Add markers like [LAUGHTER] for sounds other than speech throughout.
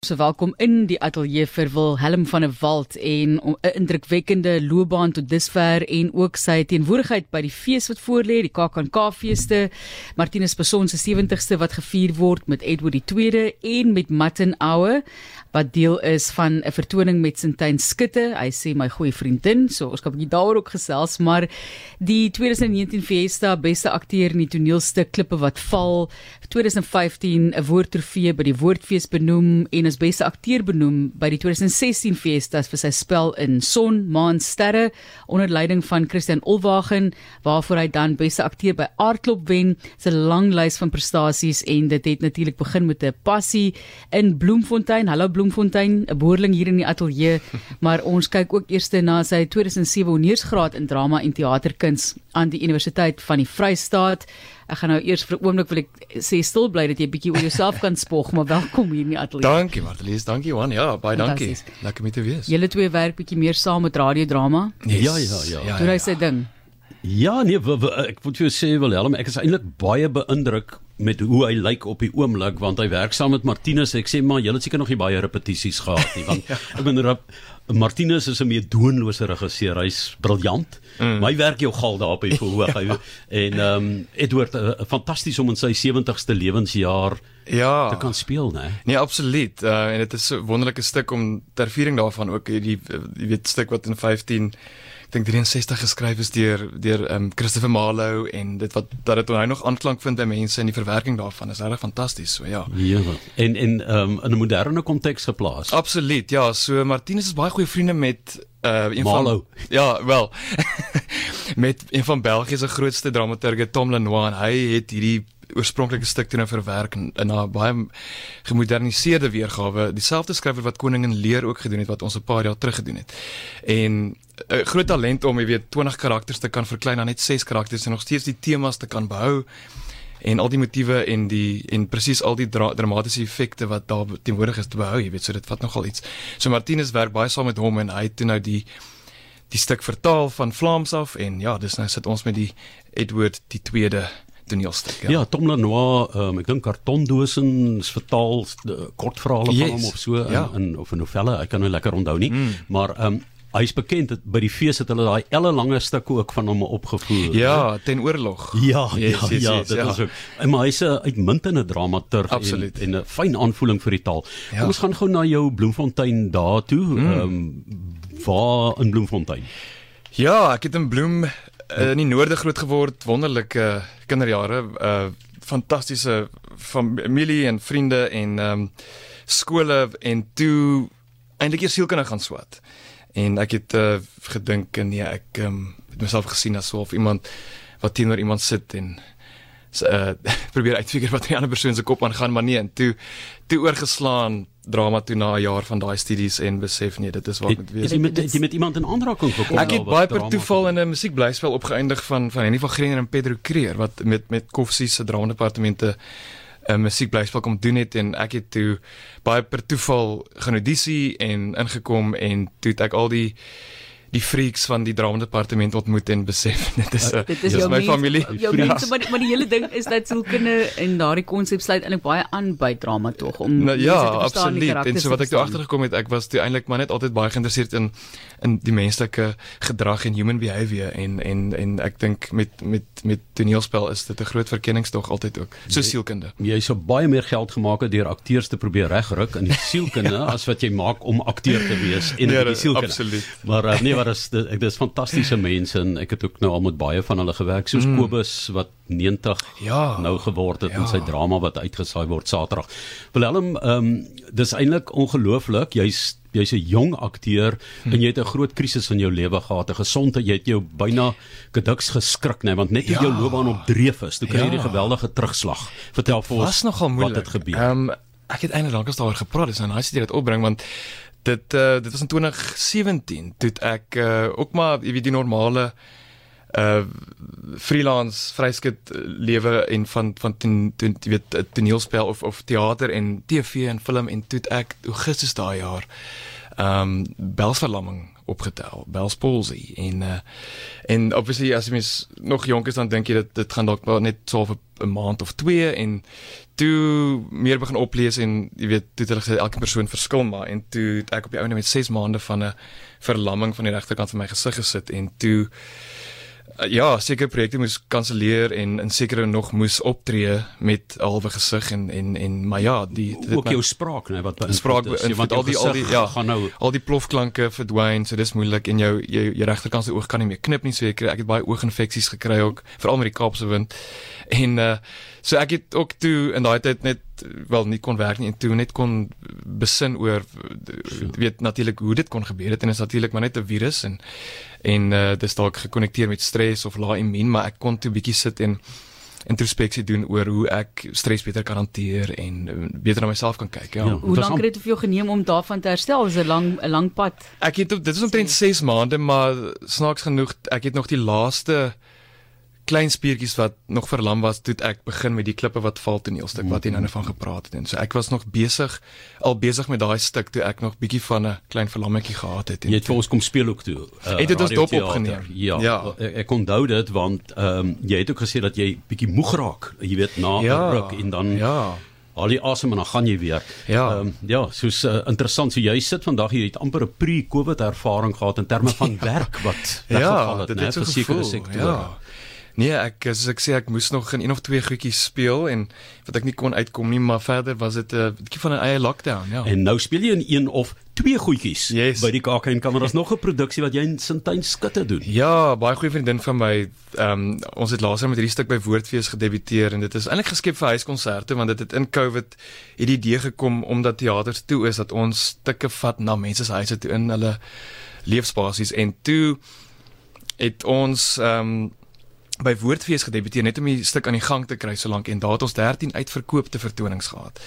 So welkom in die ateljee vir Wilhelm van der Walt en 'n indrukwekkende loopbaan tot dusver en ook sy teenwoordigheid by die fees wat voorlê, die KAKNK feeste. Martinus Beson se 70ste wat gevier word met Edward II en met Matten Oue wat deel is van 'n vertoning met Sintyn Skutte. Hy sê my goeie vriendin, so ons kan 'n bietjie daaroor ook gesels, maar die 2019 Fiesta beste akteur in die toneelstuk Klippe wat val, 2015 'n woordtrofee by die Woordfees benoem en as beste akteur benoem by die 2016 Fiestas vir sy spel in Son, Maan, Sterre onder leiding van Christian Olwagen waarvoor hy dan beste akteur by Aardklop wen. 'n Lang lys van prestasies en dit het natuurlik begin met 'n passie in Bloemfontein. Hallo Bloemfontein, 'n boerling hier in die ateljee, [LAUGHS] maar ons kyk ook eers na sy 2007 honeursgraad in drama en teaterkuns aan die Universiteit van die Vrystaat. Ek gaan nou eers vir 'n oomblik wil ek sê stil bly dat jy 'n bietjie oor jouself kan spog, maar welkom hier in die ateljee. Dankie Martelies, dankie Juan. Ja, baie dankie. Lekker met te wees. Julle twee werk bietjie meer saam met radiodrama. Yes. Ja, ja, ja. ja Doen hy sy ding? Ja, nee, ek moet vir jou sê Willem, ek is eintlik baie beïndruk met hoe hy lyk op die oomblik want hy werk saam met Martinus. Ek sê maar julle het seker nog nie baie repetisies gehad nie want [LAUGHS] ja. ek bedoel Martinus is 'n meer doonlose regisseur. Hy's briljant. Mm. My werk jou gal daar op die verhoog. [LAUGHS] en ehm um, Edward uh, fantasties om in sy 70ste lewensjaar ja te kan speel, né? Nee, absoluut. Uh, en dit is 'n wonderlike stuk om ter viering daarvan ook die die weet stuk wat in 15 ek dink 63 geskryf is deur deur ehm um, Christopher Marlowe en dit wat dat dit hy nog aanklank vind by mense in die verwerking daarvan is regtig fantasties so ja. Ja. En en ehm um, in 'n moderne konteks geplaas. Absoluut. Ja, so Martinus is baie goeie vriende met uh een Marlowe. van Ja, wel. [LAUGHS] met een van België se grootste dramaturge Tom Lenoir en hy het hierdie oorspronklike stuk toe nou verwerk in 'n baie gemoderniseerde weergawe, dieselfde skrywer wat Koningin Lear ook gedoen het wat ons 'n paar jaar terug gedoen het. En 'n uh, groot talent om jy weet 20 karakters te kan verklein na net 6 karakters en nog steeds die temas te kan behou en al die motiewe en die en presies al die dra dramatiese effekte wat daar teenwoordig is te behou, jy weet, so dit vat nogal iets. So Martinus werk baie saam met hom en hy het toe nou die die stuk vertaal van Vlaams af en ja, dis nou sit ons met die Edward die tweede toneelstuk. Ja, ja Tom Lenoir, um, ek dink kartondoosens vertaal kortverhale yes. van hom of so ja. in, in of 'n novelle, ek kan nou lekker onthou nie, mm. maar ehm um, Hy is bekend dat by die fees het hulle daai elle lange stukke ook van hom opgevoer. Ja, he? ten oorlog. Ja, yes, ja, yes, ja, yes, dit ja. is ook. En maar hy's 'n uitmuntende dramaturg en en 'n fyn aanvoeling vir die taal. Ja. Kom ons gaan gou na jou Bloemfontein daartoe. Mm. Ehm mm. um, waar in Bloemfontein. Ja, ek het in Bloem uh, in die noorde groot geword, wonderlike kinderjare, uh fantastiese familie en vriende en ehm um, skole en toe eintlik eers sielkunde gaan swat. En ek het uh, gedink nee, ek ehm um, het myself gesien as so of iemand wat teenoor iemand sit en uh [LAUGHS] probeer uitfigure wat die ander persoon se kop aangaan, maar nee, en toe toe oorgeslaan drama toe na 'n jaar van daai studies en besef nee, dit is wat moet wees. Jy met jy met iemand in aanraking gekom. Ek het baie per toeval in 'n musiekblyspel opgeëindig van van Henny van Greiner en Pedro Creer wat met met Koffsie se drama departemente 'n musiekblyspel kom doen het en ek het toe baie per toeval gaan audisie en ingekom en toe het ek al die die freaks van die dramadepartement ontmoet en besef [LAUGHS] dit is 'n uh, dit is, is my mens, familie. Jou ja. mense, maar, maar die hele ding is dat sielkunde en daardie konsep sluit eintlik baie aan by drama tog om nou, ja, absoluut. En so wat ek toe agtergekom het, ek was toe eintlik maar net altyd baie geïnteresseerd in in die menslike gedrag en human behavior en en en ek dink met met met toneelspel is dit 'n groot verkenningstog altyd ook. So sielkunde. Jy sou baie meer geld gemaak het deur akteurs te probeer regruk in die sielkunde ja. [LAUGHS] as wat jy maak om akteur te wees en nee, in die sielkunde. Absoluut. Maar uh, nee, maar dis dis fantastiese mense en ek het ook nou al met baie van hulle gewerk soos mm. Kobus wat 90 ja, nou geword het ja. in sy drama wat uitgesaai word Saterdag. Willem, ehm um, dis eintlik ongelooflik. Jy's jy's 'n jong akteur hm. en jy het 'n groot krisis in jou lewe gehad, 'n gesondheid, jy het jou byna geduks geskrik, nee, want net toe ja. jou loopbaan op dreef is, toe kry jy ja. die geweldige terugslag. Vertel vir ons wat het gebeur. Ehm um, ek het eintlik lank daaroor gepraat, dis nou nice dit opbring want dit uh, dit was in 2017 toe ek uh, ook maar jy weet die normale uh freelance vryskut lewe en van van ten, ten, jy weet toneelspel of of teater en TV en film en toe ek Augustus daai jaar ehm um, belsverlamming opgetel Bell's palsy en uh en obviously as jy mens nog jonk is dan dink jy dit dit gaan dalk net so 'n 'n maand of 2 en toe meer begin oplees en jy weet toe het hulle gesê elke persoon verskil maar en toe het ek op die ouene met 6 maande van 'n verlamming van die regterkant van my gesig gesit en toe ja, sekere projekte moes kanselleer en in sekere nog moes optree met halwe gesig en en en maar ja, die dit ook jou spraak, nee, wat spraak is, want al die al die ja, gaan nou al die plofklanke verdwyn, so dis moeilik en jou jou, jou regterkant se oog kan nie meer knip nie, so ek ek het baie ooginfeksies gekry ook, veral met die Kaapse wind. En uh so ek het ook toe in daai tyd net wel nie kon werk nie en toe net kon besin oor weet natuurlik hoe dit kon gebeur het en is natuurlik maar net 'n virus en en uh dis dalk gekonnekteer met stres of lae immuun maar ek kon toe bietjie sit en introspeksie doen oor hoe ek stres beter kan hanteer en uh, beter na myself kan kyk ja, ja hoe lank het dit vir jou geneem om daarvan te herstel? Is 'n lang 'n lang pad? Ek het dit is omtrent 6 maande maar snaaks genoeg ek het nog die laaste klein spiertjies wat nog verlam was, toe ek begin met die klippe wat val toneelstuk wat jy nou van gepraat het en so ek was nog besig al besig met daai stuk toe ek nog bietjie van 'n klein verlammetjie gehad het en jy het vir ons kom speel ook toe. Uh, het dit ons dop opgeneem. Ja, ja. Ek, onthou dit want ehm um, jy het ook gesê dat jy bietjie moeg raak, jy weet na 'n ja, ruk en dan ja al die asem en dan gaan jy weer. Ja, um, ja, soos uh, interessant. So jy sit vandag jy het amper 'n pre-COVID ervaring gehad in terme van [LAUGHS] ja. werk wat weggeval het, ja, net vir sekere sektore. Ja. Nee, ek as ek sê ek moes nog in een of twee goedjies speel en wat ek nie kon uitkom nie, maar verder was dit 'n uh, bietjie van 'n eie lockdown, ja. En nou speel jy in een of twee goedjies yes. by die KAK en kameras nog 'n produksie wat jy in Sintyn skutte doen. Ja, baie goeie vriendin van my. Ehm um, ons het laasere met hierdie stuk by Woordfees gedebuteer en dit is eintlik geskep vir huiskonserte want dit het in COVID hierdie idee gekom omdat teaters toe is dat ons stukke vat na mense se huise toe in hulle leefspasies en toe het ons ehm um, by Woordfees gedebuteer net om die stuk aan die gang te kry solank en daar het ons 13 uitverkoopte vertonings gehad.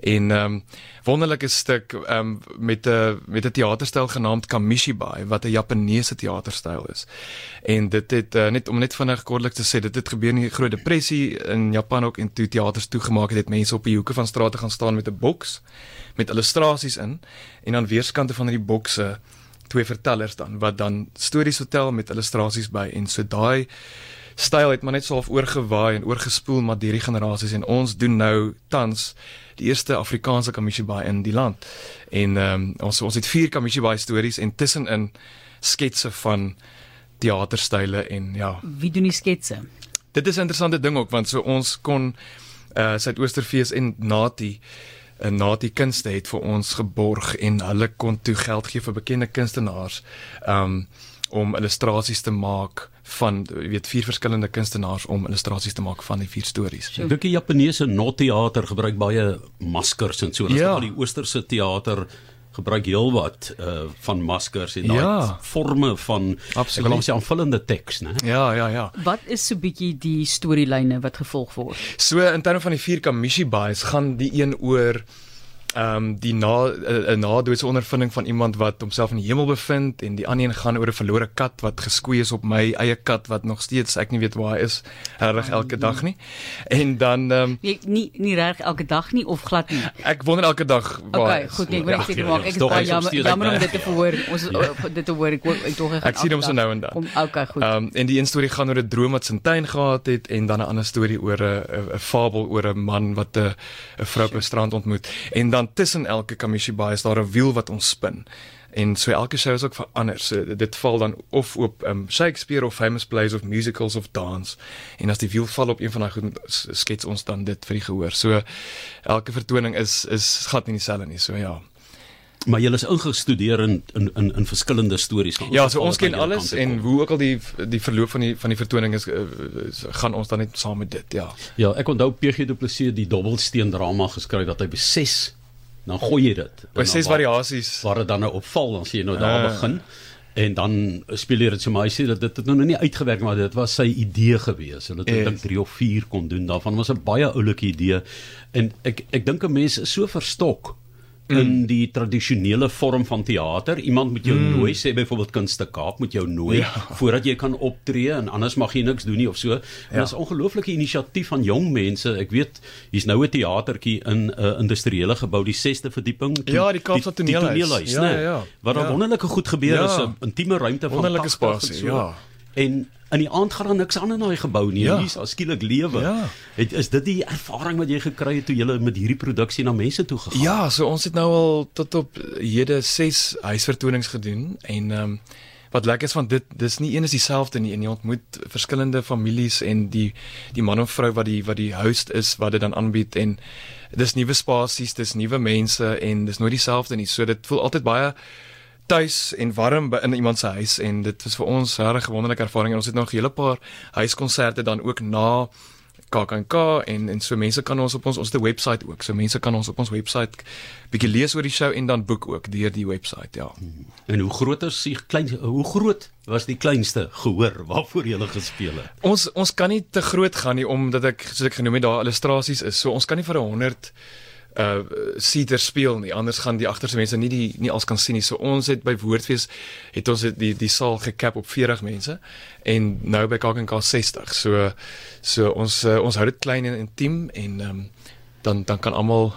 En ehm um, wonderlike stuk ehm um, met 'n met 'n teaterstyl genaamd Kamishibai wat 'n Japaneese teaterstyl is. En dit het uh, net om net vinnig kortlik te sê dit het gebeur in die Groot Depressie in Japan ook en toe teaters toegemaak het, het mense op die hoeke van strate gaan staan met 'n boks met illustrasies in en aan weerskante van hierdie bokse twee vertellers dan wat dan stories vertel met illustrasies by en so daai styl het maar net so half oorgewaai en oorgespoel maar deur die generasies en ons doen nou tans die eerste Afrikaanse kamishibai in die land. En ehm um, ons ons het vier kamishibai stories en tussenin sketse van teaterstyle en ja. Wie doen die sketse? Dit is 'n interessante ding ook want so ons kon uh Suidoosterfees en Nati 'n Nati kunste het vir ons geborg en hulle kon toe geld gee vir bekende kunstenaars um om illustrasies te maak van jy weet vier verskillende kunstenaars om illustrasies te maak van die vier stories. Ek dink die Japaneese no-teater gebruik baie maskers en so. Ons ja. al die oosterse teater gebruik heelwat uh van maskers en daai ja. forme van Absoluut. ek wil ons sê aanvullende teks, né? Ja, ja, ja. Wat is so bietjie die storielyne wat gevolg word? So in terme van die vier Kamishi Bais gaan die een oor ehm um, die na 'n uh, nadoetse ondervinding van iemand wat homself in die hemel bevind en die ander een gaan oor 'n verlore kat wat geskoei is op my eie kat wat nog steeds ek nie weet waar hy is reg elke dag nie. En dan ehm um, nee, nie nie reg elke dag nie of glad nie. Ek wonder elke dag waar Okay, goed, nee, ek wil net seker maak ek is baie jammer jammer om dit te verhoor. Ons ja. dit te hoor ek ek tog ek sien hom so nou en dan. Kom okay, goed. Ehm um, en die een storie gaan oor 'n droom wat tuin gehad het en dan 'n ander storie oor 'n 'n fabel oor 'n man wat 'n 'n vrou op 'n strand ontmoet. En dan tussen elke Kamishibai is daar 'n wiel wat ons spin. En so elke show is ook verander. So dit val dan of op um, Shakespeare of famous plays of musicals of dance. En as die wiel val op een van daai goed skets ons dan dit vir die gehoor. So elke vertoning is is gat nie dieselfde nie. So ja. Maar jy is ingestudeer in in in, in verskillende stories. Ja, so ons ken alles en hoe ook al die die verloop van die van die vertoning is, uh, gaan ons dan net saam met dit, ja. Ja, ek onthou PG Du Plessis die dobbelsteen drama geskryf dat hy beses dan gooi jy dit. By ses variasies waar dit dan nou opval, dan sien jy nou daar uh. begin en dan speel jy dit so maar sê dat dit het nou nie uitgewerk maar dit was sy idee gewees. Hulle het yes. dink 3 of 4 kon doen daarvan was 'n baie oulike idee en ek ek dink 'n mens is so verstok mm. in die tradisionele vorm van teater. Iemand moet jou mm. nooi, sê byvoorbeeld Kunste Kaap moet jou nooi ja. [LAUGHS] voordat jy kan optree en anders mag jy niks doen nie of so. En ja. dit is 'n ongelooflike inisiatief van jong mense. Ek weet hier's nou 'n teatertjie in 'n uh, industriële gebou, die 6de verdieping. To, ja, die Kaapstad Toneelhuis. Ja, ja, ja. Wat ja. wonderlike goed gebeur ja. is 'n intieme ruimte van wonderlike spasie, ja. En in die aand gaan daar niks aan in daai gebou nie. Ja. Hier is skielik lewe. Ja. Het, is dit die ervaring wat jy gekry het toe jy met hierdie produksie na mense toe gegaan? Ja, so ons het nou al tot op hede 6 huisvertonings gedoen en ehm um, wat lekker is van dit dis nie een is dieselfde nie en jy ontmoet verskillende families en die die man of vrou wat die wat die host is wat dit dan aanbied en dis nuwe spasies dis nuwe mense en dis nooit dieselfde nie so dit voel altyd baie tuis en warm in iemand se huis en dit was vir ons 'n regte wonderlike ervaring en ons het nog 'n hele paar huiskonserte dan ook na KAKNK en en so mense kan ons op ons ons het 'n webwerf ook. So mense kan ons op ons webwerf bietjie lees oor die show en dan boek ook deur die webwerf, ja. Hmm. En hoe groot is die klein hoe groot was die kleinste gehoor waarvoor jy gele gespeel het? Ons ons kan nie te groot gaan nie omdat ek soos ek genoem het daar illustrasies is. So ons kan nie vir 100 uh seater speel nie anders gaan die agterste mense nie die nie als kan sien nie. So ons het by Woordfees het ons het die die saal gekap op 40 mense en nou by KAKNK 60. So so ons uh, ons hou dit klein en intiem en um, dan dan kan almal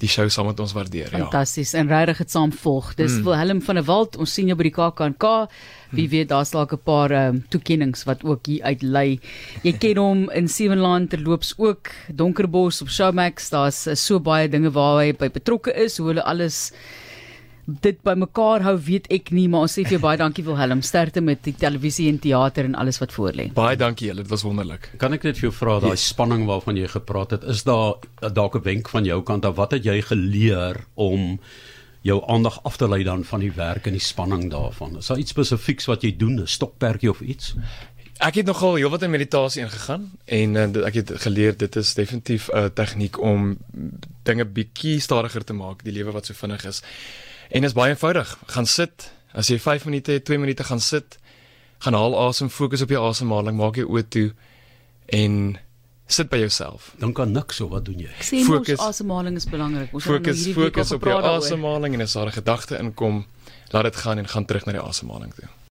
die show saam met ons waardeer. Fantasties. Ja. En regtig het saam volg. Dis mm. Willem van der Walt. Ons sien jou by die KAKNK. Wie mm. weet daar's dalk 'n paar um, toekenninge wat ook hier uit lê. Jy ken hom in Sewenland terloops ook Donkerbos op Showmax. Daar's uh, so baie dinge waar hy by betrokke is, hoe hulle alles dit bymekaar hou weet ek nie maar ons sê vir jou baie dankie Wilhelm. Sterkte met die televisie en teater en alles wat voor lê baie dankie julle dit was wonderlik. Kan ek net vir jou vra daai yes. spanning waarvan jy gepraat het is daar dalk 'n wenk van jou kant af? Wat het jy geleer om jou aandag af te lei dan van die werk en die spanning daarvan? Is daar iets spesifieks wat jy doen 'n stokperdjie of iets? Ek het nogal heelwat in meditasie ingegaan en uh, ek het geleer dit is definitief 'n uh, tegniek om dinge bietjie stadiger te maak, die lewe wat so vinnig is. En is baie eenvoudig. Gaan sit. As jy 5 minute, 2 minute gaan sit, gaan haal asem, fokus op jou asemhaling, maak jou oë toe en sit by jouself. Dan kan niks so wat doen jy. Fokus asemhaling is belangrik. Ons fokus, nou fokus op jou asemhaling en as daar 'n gedagte inkom, laat dit gaan en gaan terug na die asemhaling toe.